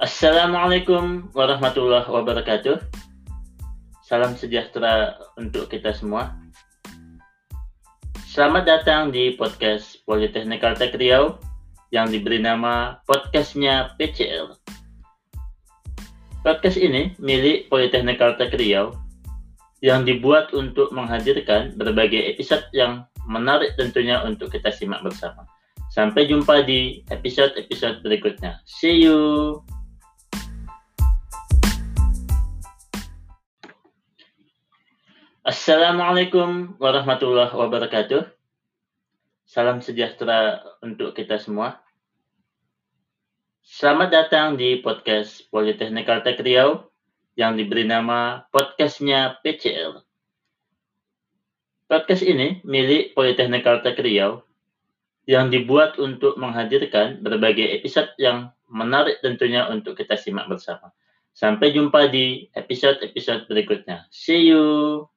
Assalamualaikum warahmatullahi wabarakatuh. Salam sejahtera untuk kita semua. Selamat datang di podcast Politeknik Kaltek Riau yang diberi nama podcastnya PCL. Podcast ini milik Politeknik Kaltek Riau yang dibuat untuk menghadirkan berbagai episode yang menarik tentunya untuk kita simak bersama. Sampai jumpa di episode-episode berikutnya. See you. Assalamualaikum warahmatullahi wabarakatuh. Salam sejahtera untuk kita semua. Selamat datang di podcast Politeknik Kaltek Riau yang diberi nama podcastnya PCL. Podcast ini milik Politeknik Kaltek Riau yang dibuat untuk menghadirkan berbagai episode yang menarik tentunya untuk kita simak bersama. Sampai jumpa di episode-episode berikutnya. See you.